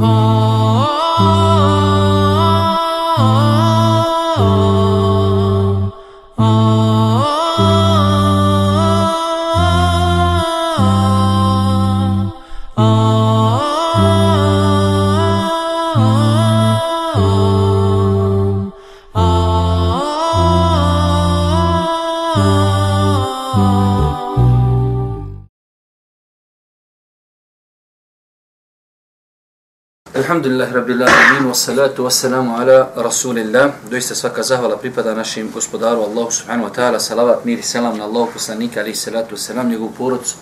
Alhamdulillah rabbil alamin wa salatu wa salamu ala rasulillah. Doista svaka zahvala pripada našim gospodaru Allahu subhanahu wa ta'ala. Salavat, mir i selam na Allahu poslanika alaihi salatu wa salam, njegovu porodcu.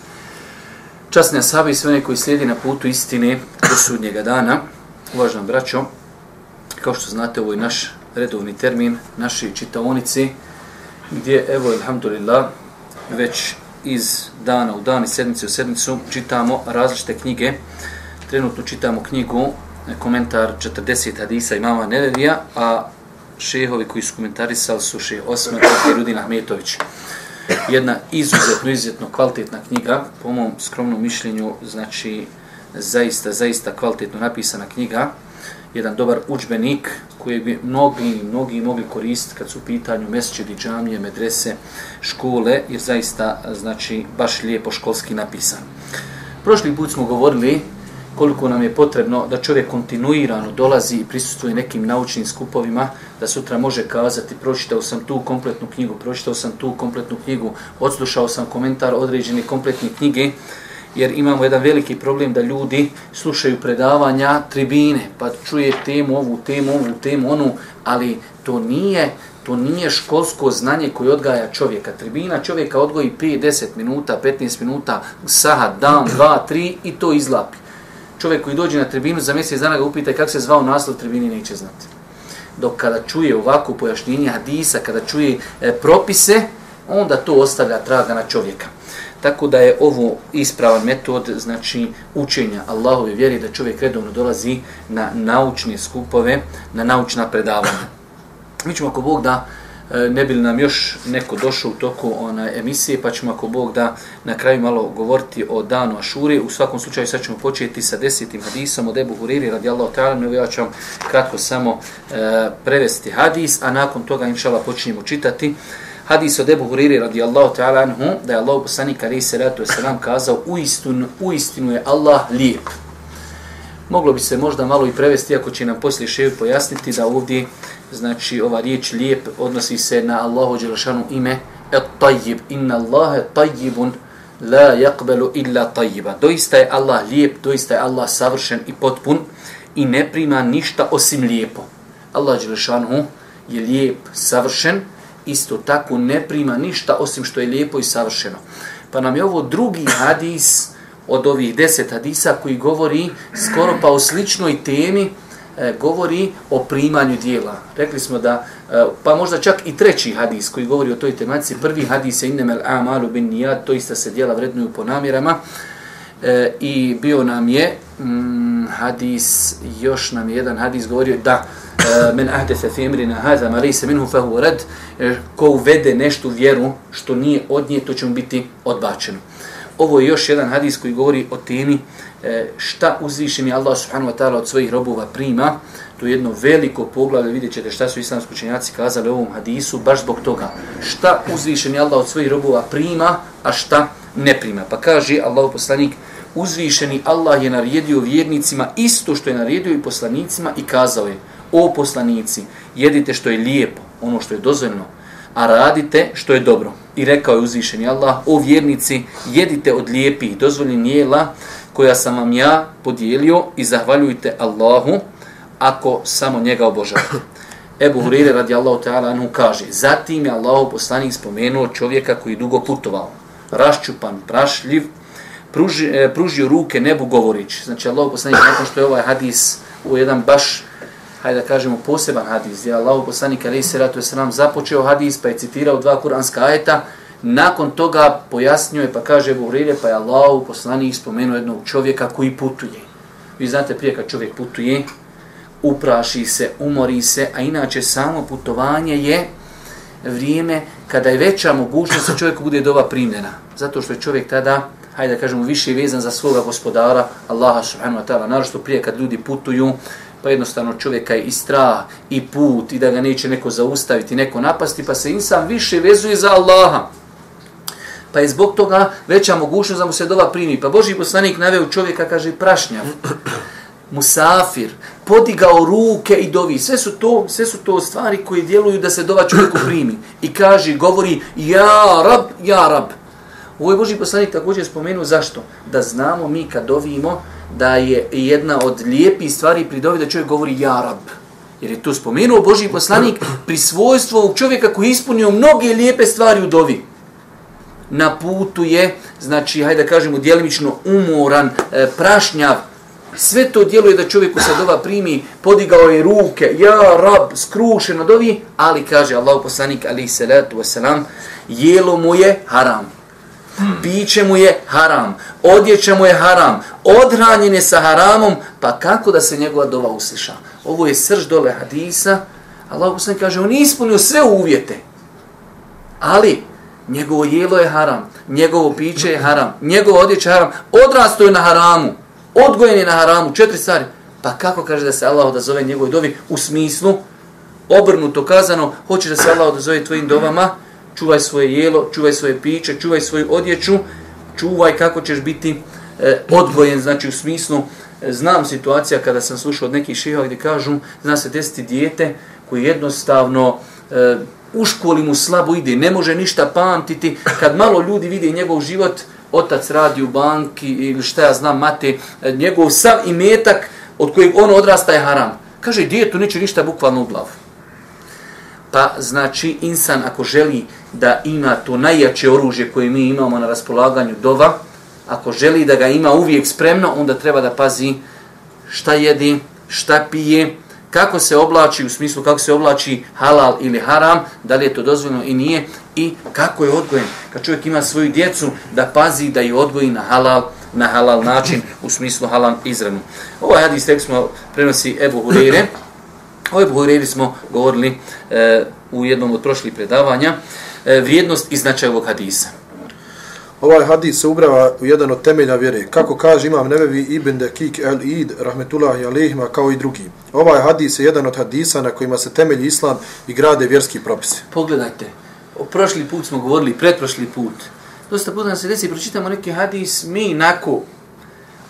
Časne sabi i sve one koji slijedi na putu istine do sudnjega dana. Uvažno braćo, kao što znate, ovo je naš redovni termin, naše čitaonice, gdje, evo, alhamdulillah, već iz dana u dan i sedmice u sedmicu čitamo različite knjige. Trenutno čitamo knjigu komentar 40 hadisa imama Nevevija, a šehovi koji su komentarisali su šeh Osman i Rudin Ahmetović. Jedna izuzetno, izuzetno kvalitetna knjiga, po mom skromnom mišljenju, znači zaista, zaista kvalitetno napisana knjiga, jedan dobar učbenik koji bi mnogi, mnogi mogli koristiti kad su u pitanju mesečedi, džamije, medrese, škole, jer zaista, znači, baš lijepo školski napisan. Prošli put smo govorili koliko nam je potrebno da čovjek kontinuirano dolazi i prisustuje nekim naučnim skupovima, da sutra može kazati pročitao sam tu kompletnu knjigu, pročitao sam tu kompletnu knjigu, odslušao sam komentar određene kompletne knjige, jer imamo jedan veliki problem da ljudi slušaju predavanja tribine, pa čuje temu, ovu temu, ovu temu, onu, ali to nije to nije školsko znanje koje odgaja čovjeka. Tribina čovjeka odgoji 5, 10 minuta, 15 minuta, sahat, dan, 2, 3 i to izlapi čovjek koji dođe na tribinu za mjesec dana ga upita kako se zvao naslov tribini, neće znati. Dok kada čuje ovako pojašnjenje hadisa, kada čuje e, propise, onda to ostavlja traga na čovjeka. Tako da je ovo ispravan metod znači učenja Allahove vjeri da čovjek redovno dolazi na naučne skupove, na naučna predavanja. Mi ćemo ako Bog da E, ne bi nam još neko došao u toku ona emisije, pa ćemo ako Bog da na kraju malo govoriti o danu Ašure. U svakom slučaju sad ćemo početi sa desetim hadisom od Ebu Huriri radijallahu ta'ala. Ja ću vam kratko samo e, prevesti hadis, a nakon toga inšala počinjemo čitati. Hadis od Ebu Huriri radijallahu ta'ala anhu, da je Allah poslanik ali se ratu kazao, u istinu, u istinu je Allah lijep. Moglo bi se možda malo i prevesti, ako će nam poslije ševi pojasniti da ovdje znači ova riječ lijep odnosi se na Allahu dželešanu ime et-tajib inna Allahe tajibun la yaqbalu illa tajiba doista je Allah lijep doista je Allah savršen i potpun i ne prima ništa osim lijepo. Allah dželešanu je lijep savršen isto tako ne prima ništa osim što je lijepo i savršeno. Pa nam je ovo drugi hadis od ovih deset hadisa koji govori skoro pa o sličnoj temi e, govori o primanju dijela. Rekli smo da, e, pa možda čak i treći hadis koji govori o toj tematici, prvi hadis je innemel amalu bin nijad, to isto se dijela vrednuju po namjerama, e, i bio nam je mm, hadis, još nam je jedan hadis govorio da e, men ahdese fi emrina haza ma lise minhu fahu rad, e, ko uvede nešto vjeru što nije od nje, to će mu biti odbačeno. Ovo je još jedan hadis koji govori o temi e, šta uzvišeni Allah subhanahu wa ta'ala od svojih robova prima. To je jedno veliko poglavlje, vidjet ćete šta su islamski učenjaci kazali u ovom hadisu, baš zbog toga. Šta uzvišeni Allah od svojih robova prima, a šta ne prima. Pa kaže Allah poslanik, uzvišeni Allah je naredio vjernicima isto što je naredio i poslanicima i kazao je, o poslanici, jedite što je lijepo, ono što je dozvoljeno, a radite što je dobro. I rekao je uzvišeni Allah, o vjernici, jedite od lijepih dozvoljenih jela koja sam vam ja podijelio i zahvaljujte Allahu ako samo njega obožavate. Ebu Hurire radi Allahu ta'ala anhu kaže, zatim je Allahu poslanik spomenuo čovjeka koji dugo putovao, raščupan, prašljiv, pruži, e, pružio ruke nebu govorići. Znači Allahu poslanik, nakon što je ovaj hadis u jedan baš hajde da kažemo, poseban hadis, gdje Allah poslanik Ali sallatu wasalam započeo hadis, pa je citirao dva kuranska ajeta, nakon toga pojasnjuje pa kaže Ebu pa je Allah poslanik spomenuo jednog čovjeka koji putuje. Vi znate prije kad čovjek putuje, upraši se, umori se, a inače samo putovanje je vrijeme kada je veća mogućnost da čovjek bude doba primljena. Zato što je čovjek tada hajde da kažemo, više vezan za svoga gospodara, Allaha subhanahu wa ta'ala, naravno prije kad ljudi putuju, pa jednostavno čovjeka je i strah, i put, i da ga neće neko zaustaviti, neko napasti, pa se insan više vezuje za Allaha. Pa je zbog toga veća mogućnost da mu se dova primi. Pa Boži poslanik naveo čovjeka, kaže, prašnjav, musafir, podigao ruke i dovi. Sve su to, sve su to stvari koje djeluju da se dova čovjeku primi. I kaže, govori, ja rab, ja rab. Ovo je Boži poslanik također spomenuo zašto? Da znamo mi kad dovimo da je jedna od lijepih stvari pri dovi da čovjek govori ja rab. Jer je tu spomenuo Boži poslanik pri svojstvu ovog čovjeka koji je ispunio mnoge lijepe stvari u dovi. Na putu je, znači, hajde da kažemo, djelimično umoran, e, prašnjav, sve to djeluje da čovjeku sad ova primi, podigao je ruke, ja rab, skrušeno dovi, ali kaže Allah poslanik, ali salatu wasalam, jelo mu je haram piće mu je haram, odjeća mu je haram, odranjen je sa haramom, pa kako da se njegova dova usliša? Ovo je srž dole hadisa, Allah poslanik kaže, on ispunio sve uvjete, ali njegovo jelo je haram, njegovo piće je haram, njegovo odjeća je haram, odrasto je na haramu, odgojen je na haramu, četiri stvari. Pa kako kaže da se Allah odazove njegovoj dovi u smislu, obrnuto kazano, hoćeš da se Allah odazove tvojim dovama, čuvaj svoje jelo, čuvaj svoje piće, čuvaj svoju odjeću, čuvaj kako ćeš biti e, odvojen, znači u smislu, e, znam situacija kada sam slušao od nekih šeha gdje kažu, zna se desiti dijete koji jednostavno e, u školi mu slabo ide, ne može ništa pamtiti, kad malo ljudi vide njegov život, otac radi u banki ili šta ja znam, mate, e, njegov sav imetak od kojeg on odrasta je haram. Kaže, djetu neće ništa bukvalno u glavu. Pa znači insan ako želi da ima to najjače oružje koje mi imamo na raspolaganju dova, ako želi da ga ima uvijek spremno, onda treba da pazi šta jedi, šta pije, kako se oblači, u smislu kako se oblači halal ili haram, da li je to dozvoljeno i nije, i kako je odgojen. Kad čovjek ima svoju djecu, da pazi da je odgoji na halal, na halal način, u smislu halal izranu. Ovaj hadis tek smo prenosi Ebu Hureyre, Ove Buhuriri smo govorili e, u jednom od prošlih predavanja, e, vrijednost i značaj ovog hadisa. Ovaj hadis se ubrava u jedan od temelja vjere. Kako kaže imam Nevevi ibn Dekik el Id, rahmetullahi alihima, kao i drugi. Ovaj hadis je jedan od hadisa na kojima se temelji islam i grade vjerski propise. Pogledajte, o prošli put smo govorili, pretprošli put. Dosta puta nam se desi, pročitamo neki hadis, mi nako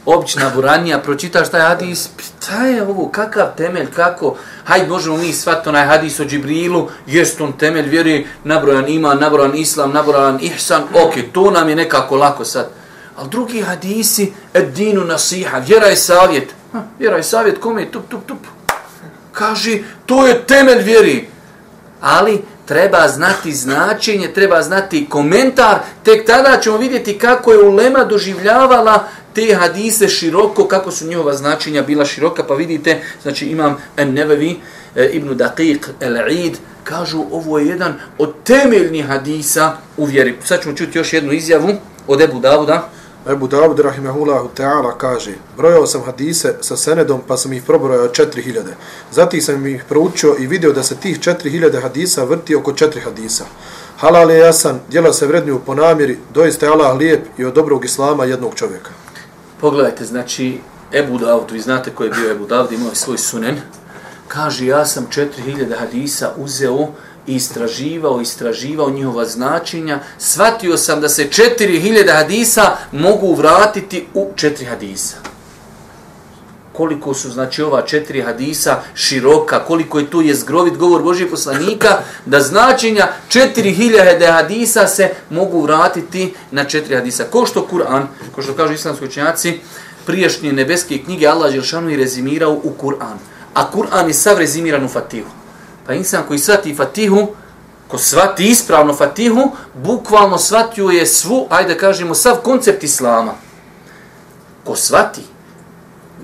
općina buranija, pročitaš taj hadis, šta je ovo, kakav temelj, kako, hajde možemo mi shvatiti onaj hadis o Džibrilu, jest on temelj vjeri, nabrojan ima, nabrojan islam, nabrojan ihsan, ok, to nam je nekako lako sad. Ali drugi hadisi, edinu nasiha, vjera je savjet. Ha, vjera je savjet, kome? Je tup, tup, tup. Kaže, to je temelj vjeri. Ali treba znati značenje, treba znati komentar, tek tada ćemo vidjeti kako je ulema doživljavala te hadise široko, kako su njihova značenja bila široka, pa vidite, znači imam Nevevi, e, Ibn Daqiq, El-Eid, kažu ovo je jedan od temeljnih hadisa u vjeri. Sad ćemo čuti još jednu izjavu od Ebu Davuda. Ebu Dawud rahimahullahu ta'ala, kaže Brojao sam hadise sa senedom, pa sam ih probrojao 4000. Zatim sam ih proučio i video da se tih 4000 hadisa vrti oko 4 hadisa. Halal je jasan, djela se vredniju po namjeri, doista je Allah lijep i od dobrog islama jednog čovjeka. Pogledajte, znači, Ebu Dawud, vi znate ko je bio Ebu Dawud, imao svoj sunen, kaže, ja sam 4000 hadisa uzeo i istraživao, istraživao njihova značenja, shvatio sam da se 4000 hadisa mogu vratiti u 4 hadisa. Koliko su, znači, ova četiri hadisa široka, koliko je tu je zgrovit govor Božije poslanika, da značenja 4000 hadisa se mogu vratiti na četiri hadisa. Ko što Kur'an, ko što kažu islamski učenjaci, priješnje nebeske knjige Allah Đelšanu je rezimirao u Kur'an. A Kur'an je sav rezimiran u Fatihu. Pa insan koji svati Fatihu, ko svati ispravno Fatihu, bukvalno svatio je svu, ajde kažemo, sav koncept Islama. Ko svati,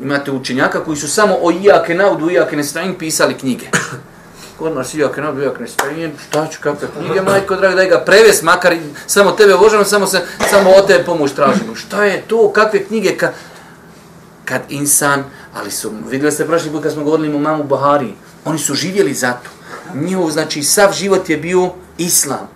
imate učenjaka koji su samo o Iyake naudu, Iyake nestajim pisali knjige. Kod nas Iyake naudu, Iyake nestajim, šta ću, kakve knjige, majko, drago, daj ga preves, makar samo tebe obožavam, samo, se, samo o tebe pomoć tražimo. Šta je to, kakve knjige, ka... kad insan, ali su, vidjeli ste prošli put kad smo govorili o mamu Bahari, oni su živjeli zato. Njihov, znači, sav život je bio islam.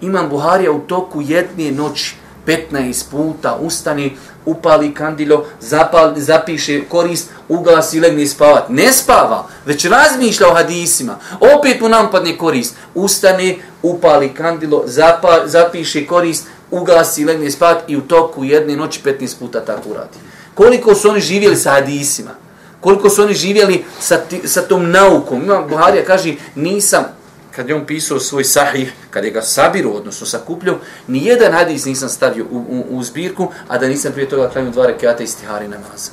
Imam Buharija u toku jedne noći 15 puta ustani, upali kandilo, zapali, zapiše korist, ugasi i legni spavat. Ne spava, već razmišlja o hadisima. Opet mu nam padne korist. Ustane, upali kandilo, zapa, zapiše korist, ugasi i legne spavat i u toku jedne noći 15 puta tako uradi. Koliko su oni živjeli sa hadisima? Koliko su oni živjeli sa, ti, sa tom naukom? Imam Buharija kaže, nisam kad je on pisao svoj sahih, kad je ga sabiru, odnosno sakupljao, ni jedan hadis nisam stavio u, u, u zbirku, a da nisam prije toga klanio dva rekiata i stihari namaza.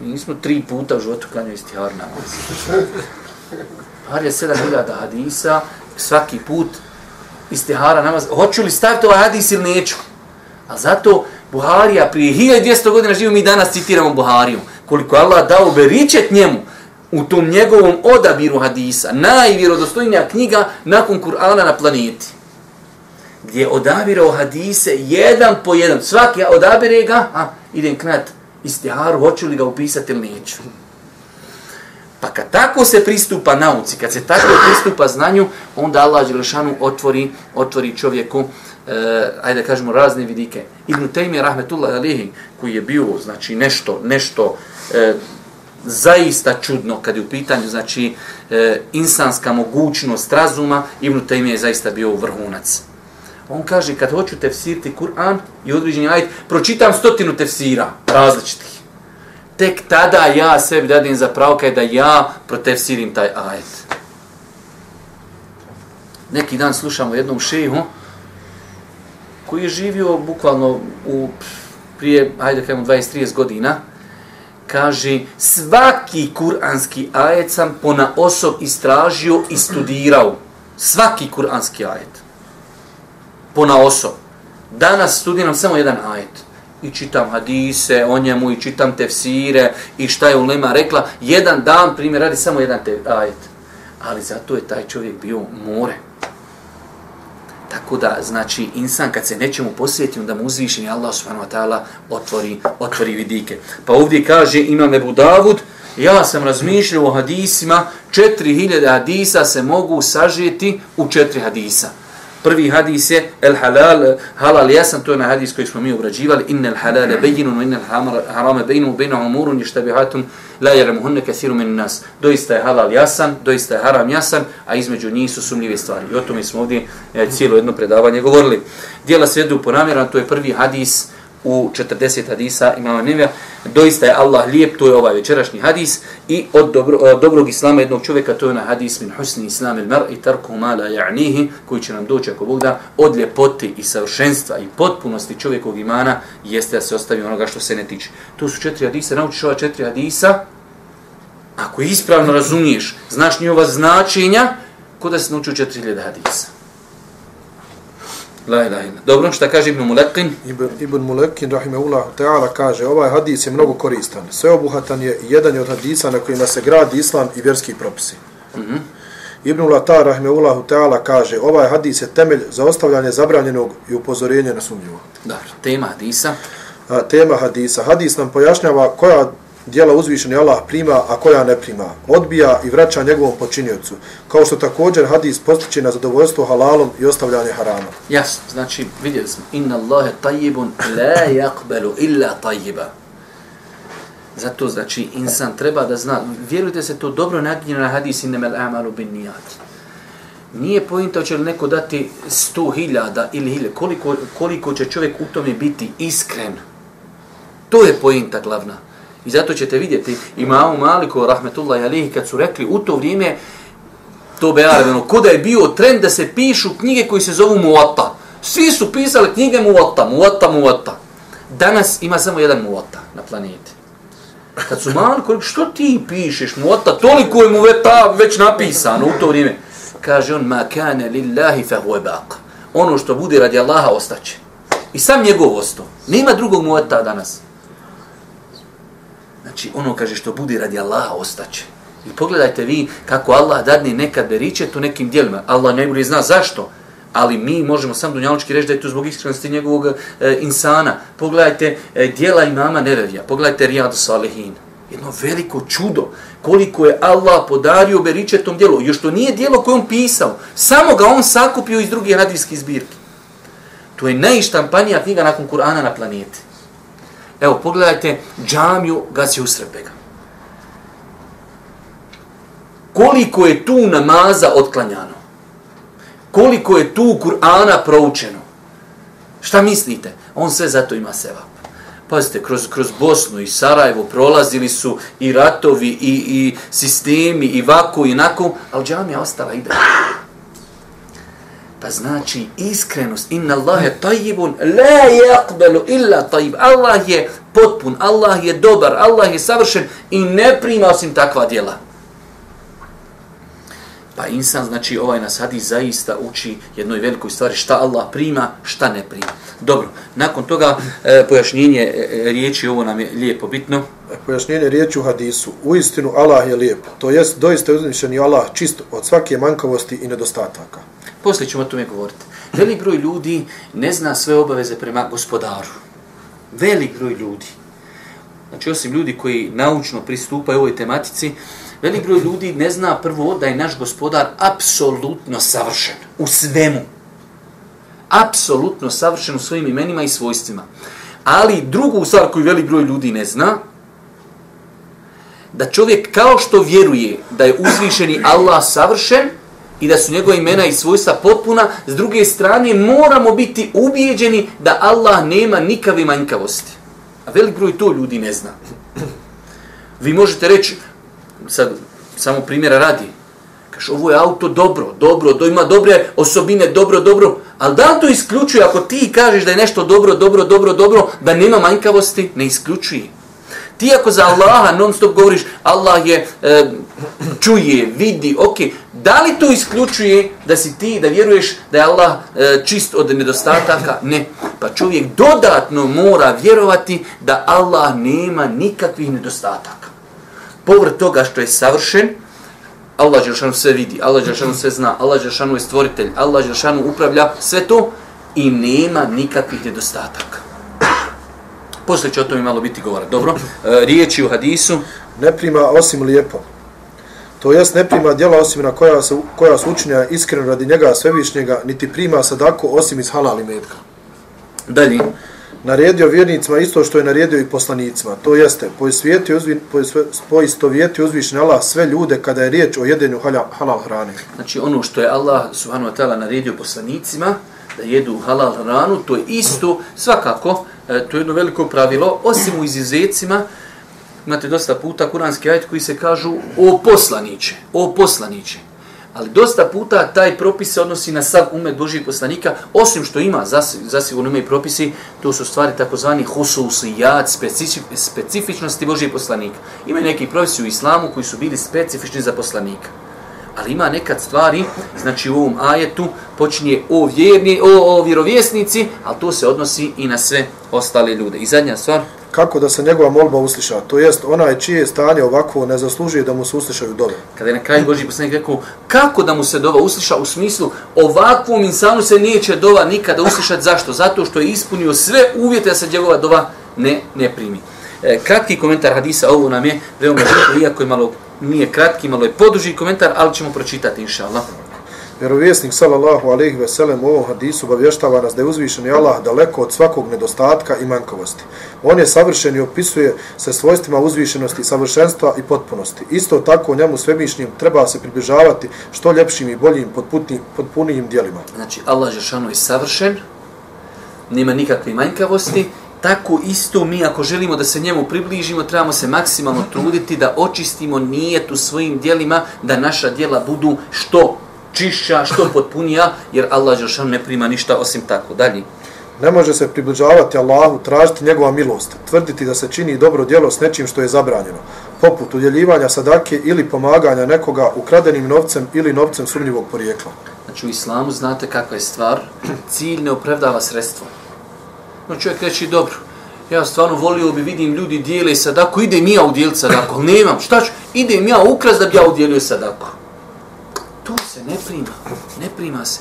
Mi nismo tri puta u životu klanio istihari namaza. Buharija je sedam hiljada hadisa, svaki put istihara namaza. Hoću li staviti ovaj hadis ili neću? A zato Buharija prije 1200 godina živio, mi danas citiramo Buhariju. Koliko Allah dao beričet njemu, u tom njegovom odabiru hadisa, najvjerodostojnija knjiga nakon Kur'ana na planeti, gdje je odabirao hadise jedan po jedan, svaki odabire ga, a idem knat istiharu, hoću li ga upisati ili neću. Pa kad tako se pristupa nauci, kad se tako pristupa znanju, onda Allah Đelešanu otvori, otvori čovjeku, e, ajde kažemo, razne vidike. Ibn Taymi, rahmetullah alihi, koji je bio, znači, nešto, nešto, e, zaista čudno kad je u pitanju znači e, insanska mogućnost razuma Ibn Taymi je zaista bio vrhunac. On kaže kad hoću tefsiriti Kur'an i određeni ajet, pročitam stotinu tefsira različitih. Tek tada ja sebi dadim za pravo da ja protefsirim taj ajet. Neki dan slušamo jednom šehu koji je živio bukvalno u prije, ajde kajmo, 20-30 godina, kaže svaki kuranski ajet sam pona osob istražio i studirao. Svaki kuranski ajet. Pona osob. Danas studiram samo jedan ajet. I čitam hadise o njemu i čitam tefsire i šta je ulema rekla. Jedan dan primjer radi samo jedan te ajet. Ali zato je taj čovjek bio more. Tako da, znači, insan kad se nečemu posvjeti, onda mu uzvišeni Allah subhanahu wa ta'ala otvori, otvori vidike. Pa ovdje kaže Imam Ebu Davud, ja sam razmišljao o hadisima, 4000 hadisa se mogu sažeti u četiri hadisa. Prvi hadis je el halal, halal jasan, to je na hadis koji smo mi obrađivali, innel halale bejinun, innel harame bejinu, bejna umurun, ještabihatun, la yaramuhunna kathiru min nas. Doista je halal jasan, doista je haram jasan, a između njih su sumljive stvari. I o tome smo ovdje e, cijelo jedno predavanje govorili. Dijela se jedu po namjeran, to je prvi hadis u 40 hadisa imama Nevija. Doista je Allah lijep, to je ovaj večerašnji hadis. I od dobro, e, dobrog islama jednog čovjeka, to je na hadis min husni islam il mar i tarku mala ja'nihi, koji će nam doći ako Bog da, od ljepoti i savršenstva i potpunosti čovjekovog imana, jeste da se ostavi onoga što se ne tiče. To su četiri hadisa, naučiš ova četiri hadisa, ako ispravno razumiješ, znaš njihova značenja, kod da se naučio četiri hadisa. La ilaha illa. Dobro, šta kaže Ibn Mulekin? Ibn, Ibn Mulekin, rahimahullah ta'ala, kaže, ovaj hadis je mnogo koristan. Sveobuhatan je jedan od hadisa na kojima se gradi islam i vjerski propisi. Mm -hmm. Ibn Latar, rahimahullah ta'ala, kaže, ovaj hadis je temelj za ostavljanje zabranjenog i upozorenje na sumnjivo. Dobro, tema hadisa. A, tema hadisa. Hadis nam pojašnjava koja dijela uzvišeni Allah prima, a koja ne prima. Odbija i vraća njegovom počinjocu. Kao što također hadis postiče na zadovoljstvo halalom i ostavljanje harama. Jasno, znači vidjeli smo. Inna Allahe tajibun la yakbalu illa tajiba. Zato znači insan treba da zna, vjerujte se to dobro naginjeno na hadis innemel amalu bin nijat. Nije pojenta će li neko dati sto hiljada ili hiljada, koliko, koliko će čovjek u tome biti iskren. To je pojenta glavna. I zato ćete vidjeti imamu Maliku, rahmetullahi alihi, kad su rekli u to vrijeme, to be arabeno, kuda je bio trend da se pišu knjige koji se zovu Muatta. Svi su pisali knjige Muatta, Muatta, Muatta. Danas ima samo jedan Muatta na planeti. Kad su mali, koliko, što ti pišeš Muwatta, toliko je Muwatta već napisano u to vrijeme. Kaže on, ma kane lillahi fa huve baq. Ono što bude radi Allaha ostaće. I sam njegov ostao. Nema drugog Muatta danas. Znači, ono kaže što budi radi Allaha ostaće. I pogledajte vi kako Allah dadne nekad beriče tu nekim dijelima. Allah najbolje zna zašto. Ali mi možemo sam dunjalučki reći da je to zbog iskrenosti njegovog e, insana. Pogledajte e, dijela imama Nerevija, Pogledajte Rijadu Salihin. Jedno veliko čudo. Koliko je Allah podario beriče tom dijelu. Još to nije dijelo koje on pisao. Samo ga on sakupio iz drugih hadijskih zbirki. To je najštampanija knjiga nakon Kur'ana na planeti. Evo, pogledajte, džamiju gasi usred bega. Koliko je tu namaza otklanjano? Koliko je tu Kur'ana proučeno? Šta mislite? On sve zato ima sevap. Pazite, kroz, kroz Bosnu i Sarajevo prolazili su i ratovi, i, i sistemi, i vaku, i nako, ali džamija ostala i dalje. Pa znači iskrenost, inna Allahe tajibun, la yaqbalu illa tajib. Allah je potpun, Allah je dobar, Allah je savršen i ne prima osim takva djela. Pa insan, znači ovaj nas hadis zaista uči jednoj velikoj stvari šta Allah prima, šta ne prima. Dobro, nakon toga e, pojašnjenje e, e riječi, ovo nam je lijepo bitno. E, pojašnjenje riječi u hadisu. U istinu Allah je lijep. To jest doista uzmišljeni Allah čist od svake manjkavosti i nedostataka. Poslije ćemo o tome govoriti. Velik broj ljudi ne zna sve obaveze prema gospodaru. Velik broj ljudi. Znači, osim ljudi koji naučno pristupaju ovoj tematici, velik broj ljudi ne zna prvo da je naš gospodar apsolutno savršen u svemu. Apsolutno savršen u svojim imenima i svojstvima. Ali drugu stvar koju velik broj ljudi ne zna, da čovjek kao što vjeruje da je uzvišeni Allah savršen, i da su njegove imena i svojstva potpuna, s druge strane moramo biti ubijeđeni da Allah nema nikave manjkavosti. A velik broj to ljudi ne zna. Vi možete reći, sad samo primjera radi, kaš ovo je auto dobro, dobro, do ima dobre osobine, dobro, dobro, ali da to isključuje ako ti kažeš da je nešto dobro, dobro, dobro, dobro, da nema manjkavosti, ne isključuje. Ti ako za Allaha non stop govoriš, Allah je, e, čuje, vidi, ok, da li to isključuje da si ti, da vjeruješ da je Allah e, čist od nedostataka? Ne. Pa čovjek dodatno mora vjerovati da Allah nema nikakvih nedostataka. Povr toga što je savršen, Allah Đelšanu sve vidi, Allah Đelšanu sve zna, Allah Đelšanu je stvoritelj, Allah Đelšanu upravlja sve to i nema nikakvih nedostataka. Poslije će o tome malo biti govora. Dobro, e, riječi u hadisu. Ne prima osim lijepo. To jest ne prima djela osim na koja, su, koja su učinja iskreno radi njega svevišnjega, niti prima sadaku osim iz halali metka. Dalje. Naredio vjernicima isto što je naredio i poslanicima. To jeste, poisto vjeti uzvišen Allah sve ljude kada je riječ o jedenju halal hrane. Znači ono što je Allah subhanahu wa ta'ala naredio poslanicima, da jedu halal hranu, to je isto, svakako, E, to je jedno veliko pravilo, osim u izizecima, imate dosta puta kuranski ajet koji se kažu o poslaniće, o poslaniće. Ali dosta puta taj propis se odnosi na sav umet Božijeg poslanika, osim što ima, zasigurno ima i propisi, to su stvari takozvani hususijat, specifič, specifičnosti Božijeg poslanika. Ima neki propisi u islamu koji su bili specifični za poslanika. Ali ima nekad stvari, znači u ovom ajetu počinje o vjerni, o, o vjerovjesnici, ali to se odnosi i na sve ostale ljude. I zadnja stvar. Kako da se njegova molba usliša? To jest, onaj čije stanje ovako ne zaslužuje da mu se uslišaju dove. Kada je na kraju Boži poslanik rekao, kako da mu se dova usliša? U smislu, ovakvom insanu se neće dova nikada uslišati. Zašto? Zato što je ispunio sve uvjete da se njegova dova ne, ne primi. E, kratki komentar hadisa, ovo nam je veoma žito, iako je malo nije kratki, malo je poduži komentar, ali ćemo pročitati, inša Allah. Vjerovjesnik sallallahu alejhi ve sellem u ovom hadisu obavještava nas da je uzvišeni Allah daleko od svakog nedostatka i manjkavosti. On je savršen i opisuje se svojstvima uzvišenosti, savršenstva i potpunosti. Isto tako njemu svemišnjim treba se približavati što ljepšim i boljim potputnim, potpunijim dijelima. Znači Allah je je savršen, nema nikakve manjkavosti tako isto mi ako želimo da se njemu približimo, trebamo se maksimalno truditi da očistimo nijet u svojim dijelima, da naša dijela budu što čišća, što potpunija, jer Allah Žešan ne prima ništa osim tako. Dalje. Ne može se približavati Allahu, tražiti njegova milost, tvrditi da se čini dobro djelo s nečim što je zabranjeno, poput udjeljivanja sadake ili pomaganja nekoga ukradenim novcem ili novcem sumnjivog porijekla. Znači u islamu znate kakva je stvar, cilj ne opravdava sredstvo. No čovjek reći, dobro, ja stvarno volio bi vidim ljudi dijele sadaku, idem ja udjeliti sadaku, ali nemam, šta ću, idem ja ukras da bi ja udjelio sadaku. To se ne prima, ne prima se.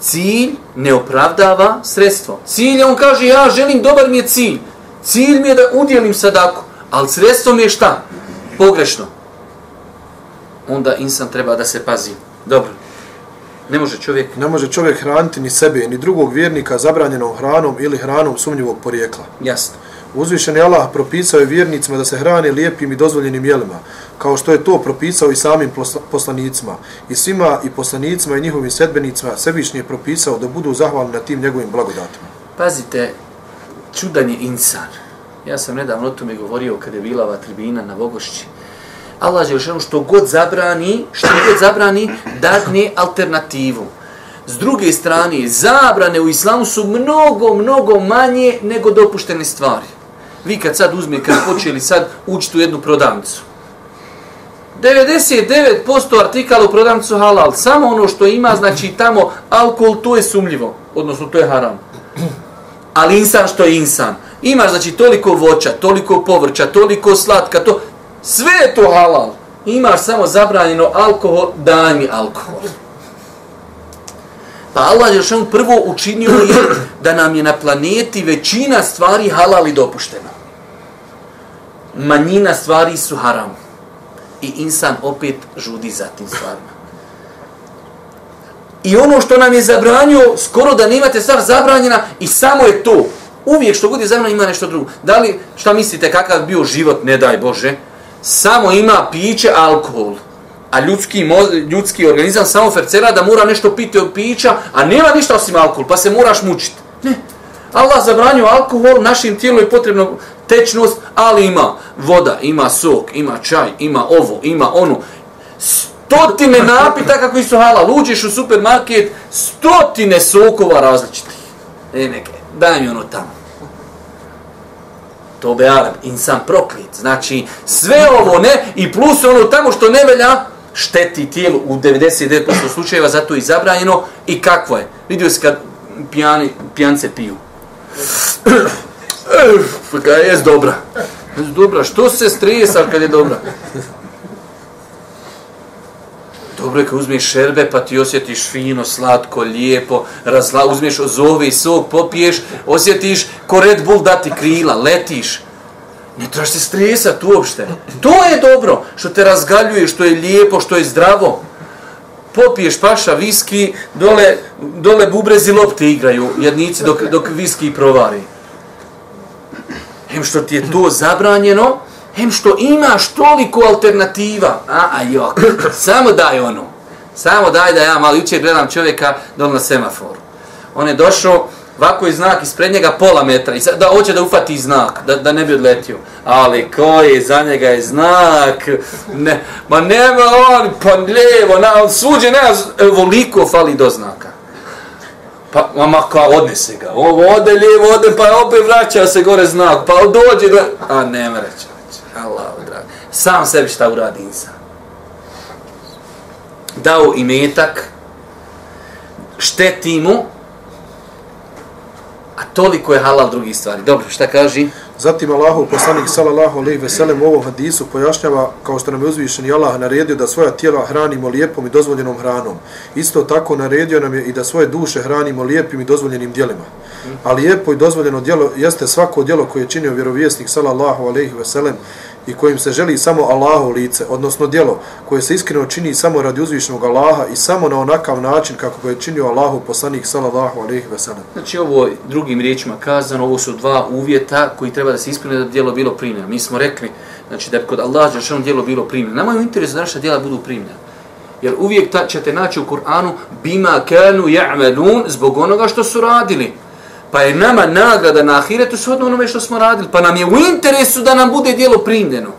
Cilj ne opravdava sredstvo. Cilj je, on kaže, ja želim, dobar mi je cilj. Cilj mi je da udjelim sadaku, ali sredstvo mi je šta? Pogrešno. Onda insan treba da se pazi. Dobro. Ne može čovjek... Ne može čovjek hraniti ni sebe, ni drugog vjernika zabranjenom hranom ili hranom sumnjivog porijekla. Jasno. Uzvišeni Allah propisao je vjernicima da se hrane lijepim i dozvoljenim jelima, kao što je to propisao i samim poslanicima. I svima i poslanicima i njihovim sedbenicima sebišnji je propisao da budu zahvalni na tim njegovim blagodatima. Pazite, čudan je insan. Ja sam nedavno o tome govorio kada je bila ova tribina na Vogošći. Allah je što god zabrani, što god zabrani, dadne alternativu. S druge strane, zabrane u islamu su mnogo, mnogo manje nego dopuštene stvari. Vi kad sad uzme, kad počeli sad učiti u jednu prodavnicu, 99% artikala u prodavnicu halal, samo ono što ima, znači tamo alkohol, to je sumljivo, odnosno to je haram. Ali insan što je insan. Imaš znači toliko voća, toliko povrća, toliko slatka, to sve je to halal. Imaš samo zabranjeno alkohol, daj mi alkohol. Pa Allah je što prvo učinio je da nam je na planeti većina stvari halal i dopuštena. Manjina stvari su haram. I insan opet žudi za tim stvarima. I ono što nam je zabranio, skoro da nemate stvar zabranjena i samo je to. Uvijek što god je zabranjeno ima nešto drugo. Da li, šta mislite, kakav bio život, ne daj Bože, samo ima piće, alkohol. A ljudski, ljudski organizam samo fercera da mora nešto piti od pića, a nema ništa osim alkohol, pa se moraš mučiti. Ne. Allah zabranio alkohol, našim tijelom je potrebno tečnost, ali ima voda, ima sok, ima čaj, ima ovo, ima ono. Stotine napita kako su halal. Uđeš u supermarket, stotine sokova različitih. E, neke, daj mi ono tamo. To be Arab, insan proklit. Znači, sve ovo ne, i plus ono tamo što ne velja, šteti tijelu u 99% slučajeva, zato je zabranjeno. I kakvo je? Vidio se kad pijani, pijance piju. Pa kada je dobra. Dobra, što se stresa kad je dobra? Dobro je kad uzmeš šerbe pa ti osjetiš fino, slatko, lijepo, razla, uzmeš ozove i sok, popiješ, osjetiš ko Red Bull dati krila, letiš. Ne trebaš se stresat uopšte. To je dobro, što te razgaljuje, što je lijepo, što je zdravo. Popiješ paša viski, dole, dole bubrezi lopte igraju jednici dok, dok viski provari. Hem što ti je to zabranjeno, hem što imaš toliko alternativa. A, a jok, samo daj ono. Samo daj da ja malo jučer gledam čovjeka dole na semaforu. On je došao, ovako je znak ispred njega pola metra, i sad, da hoće da ufati znak, da, da ne bi odletio. Ali koji za njega je znak? Ne, ma nema on, pa lijevo, na, suđe, nema, voliko fali do znaka. Pa, mama, kao, odnese ga. Ovo ode lijevo, ode, pa opet vraća se gore znak. Pa dođe da... A, nema reći. Allah, drag. Sam sebi šta uradi insan. Dao imetak, šteti mu, a toliko je halal drugih stvari. Dobro, šta kaži? Zatim Allahu poslanik sallallahu alejhi ve sellem u ovom hadisu pojašnjava kao što nam je uzvišeni Allah naredio da svoja tijela hranimo lijepom i dozvoljenom hranom. Isto tako naredio nam je i da svoje duše hranimo lijepim i dozvoljenim djelima. A lijepo i dozvoljeno djelo jeste svako djelo koje je činio vjerovjesnik sallallahu alejhi ve sellem i kojim se želi samo Allahu lice, odnosno djelo koje se iskreno čini samo radi uzvišenog Allaha i samo na onakav način kako ga je činio Allahu poslanik sallallahu alejhi ve sellem. Znači ovo drugim riječima kazano, ovo su dva uvjeta koji treba da se ispune da djelo bilo primljeno. Mi smo rekli znači da kod Allaha je djelo bilo primljeno. Nama je u interesu da naša djela budu primljena. Jer uvijek ta, ćete naći u Kur'anu bima kanu ja'malun zbog onoga što su radili pa je nama nagrada na ahiretu shodno onome što smo radili. Pa nam je u interesu da nam bude dijelo primljeno.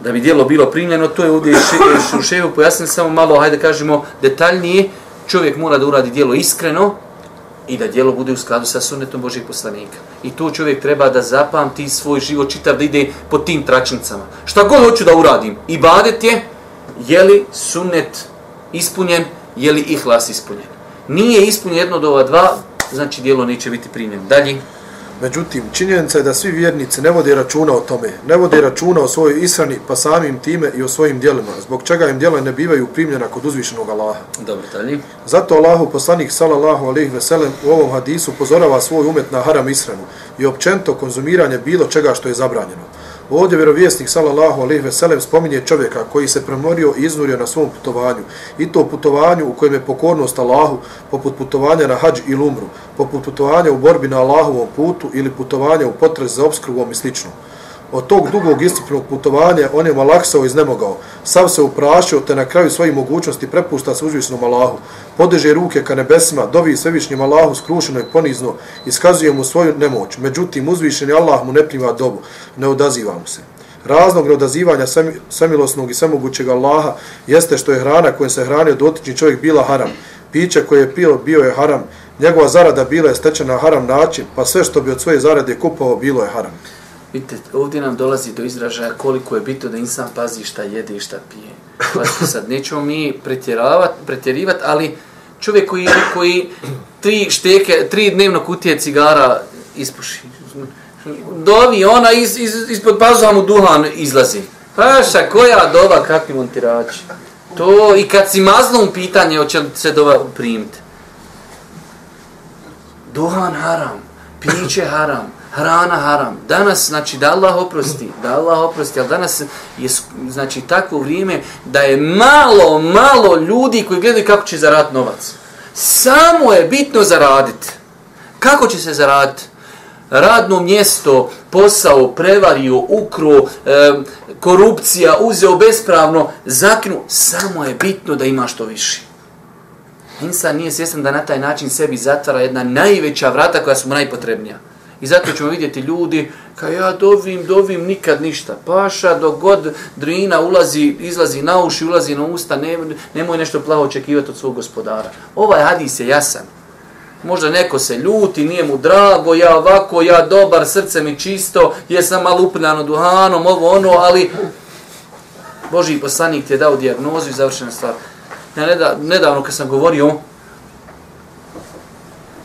Da bi dijelo bilo primljeno, to je ovdje e, u ševu pojasnili samo malo, hajde kažemo detaljnije, čovjek mora da uradi dijelo iskreno i da dijelo bude u skladu sa sunnetom Božih poslanika. I to čovjek treba da zapamti svoj život čitav, da ide po tim tračnicama. Šta god hoću da uradim, i badet je, je li sunnet ispunjen, je li ihlas ispunjen nije ispunjen jedno od ova dva, znači dijelo neće biti primljeno. Dalje. Međutim, činjenica je da svi vjernici ne vode računa o tome, ne vode računa o svojoj israni, pa samim time i o svojim dijelima, zbog čega im dijela ne bivaju primljena kod uzvišenog Allaha. Dobro, dalje. Zato Allahu poslanik sallallahu alejhi ve sellem u ovom hadisu pozorava svoj umet na haram isranu i općento konzumiranje bilo čega što je zabranjeno. Ovdje vjerovjesnik sallallahu alejhi ve sellem spominje čovjeka koji se premorio i iznurio na svom putovanju i to putovanju u kojem je pokornost Allahu poput putovanja na hadž ili umru, poput putovanja u borbi na Allahovom putu ili putovanja u potrez za obskrbom i slično. Od tog dugog istrpnog putovanja on je malaksao iznemogao, sav se uprašio te na kraju svojih mogućnosti prepušta se uzvišnom Allahu, podeže ruke ka nebesima, dovi svevišnjim Allahu skrušeno i ponizno, iskazuje mu svoju nemoć, međutim uzvišeni Allah mu ne prima dobu, ne odaziva mu se. Razlog neodazivanja samilosnog i samogućeg Allaha jeste što je hrana kojom se hranio dotični čovjek bila haram, piće koje je pio bio je haram, njegova zarada bila je stečena haram način, pa sve što bi od svoje zarade kupao bilo je haram. Vidite, ovdje nam dolazi do izražaja koliko je bitno da insan pazi šta jede i šta pije. Pa sad, nećemo mi pretjerivati, ali čovjek koji, koji tri šteke, tri dnevno kutije cigara ispuši. Dovi, ona iz, iz, ispod pazuha mu duhan izlazi. Paša, koja dova, kakvi montirači. To i kad si maznom pitanje, hoće li se dova primiti. Duhan haram, piće haram, hrana haram. Danas, znači, da Allah oprosti, da Allah oprosti, ali danas je, znači, takvo vrijeme da je malo, malo ljudi koji gledaju kako će zaraditi novac. Samo je bitno zaraditi. Kako će se zaraditi? Radno mjesto, posao, prevario, ukro, e, korupcija, uzeo bespravno, zaknu, samo je bitno da ima što više. Insan nije svjestan da na taj način sebi zatvara jedna najveća vrata koja su mu najpotrebnija. I zato ćemo vidjeti ljudi, ka ja dovim, dovim, nikad ništa. Paša, dok god drina ulazi, izlazi na uši, ulazi na usta, ne, nemoj nešto plavo očekivati od svog gospodara. Ovaj hadis je jasan. Možda neko se ljuti, nije mu drago, ja ovako, ja dobar, srce mi čisto, jesam malo upljano duhanom, ovo ono, ali Boži poslanik ti je dao dijagnozu i završena stvar. Ja nedavno kad sam govorio,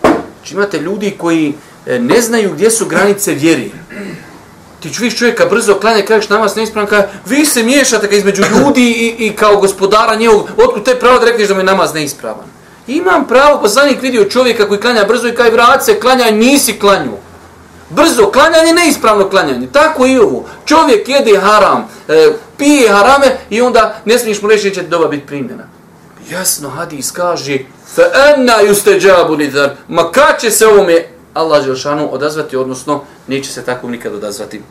znači imate ljudi koji E, ne znaju gdje su granice vjeri. Ti čuviš čovjeka brzo klanja, kažeš namaz neispravan, kaže, vi se miješate kao između ljudi i, i kao gospodara njegovog, otkud te pravo da rekneš da mi je namaz neispravan? Imam pravo, pa poslanik vidio čovjeka koji klanja brzo i kaj vrat se klanja, nisi klanju. Brzo klanjanje, neispravno klanjanje. Tako i ovo. Čovjek jede haram, e, pije harame i onda ne smiješ mu reći da će doba biti primjena. Jasno, hadis kaže, fa enna juste džabu nidar, ma kad će se ovome Allah Đelšanu odazvati, odnosno neće se tako nikad odazvati.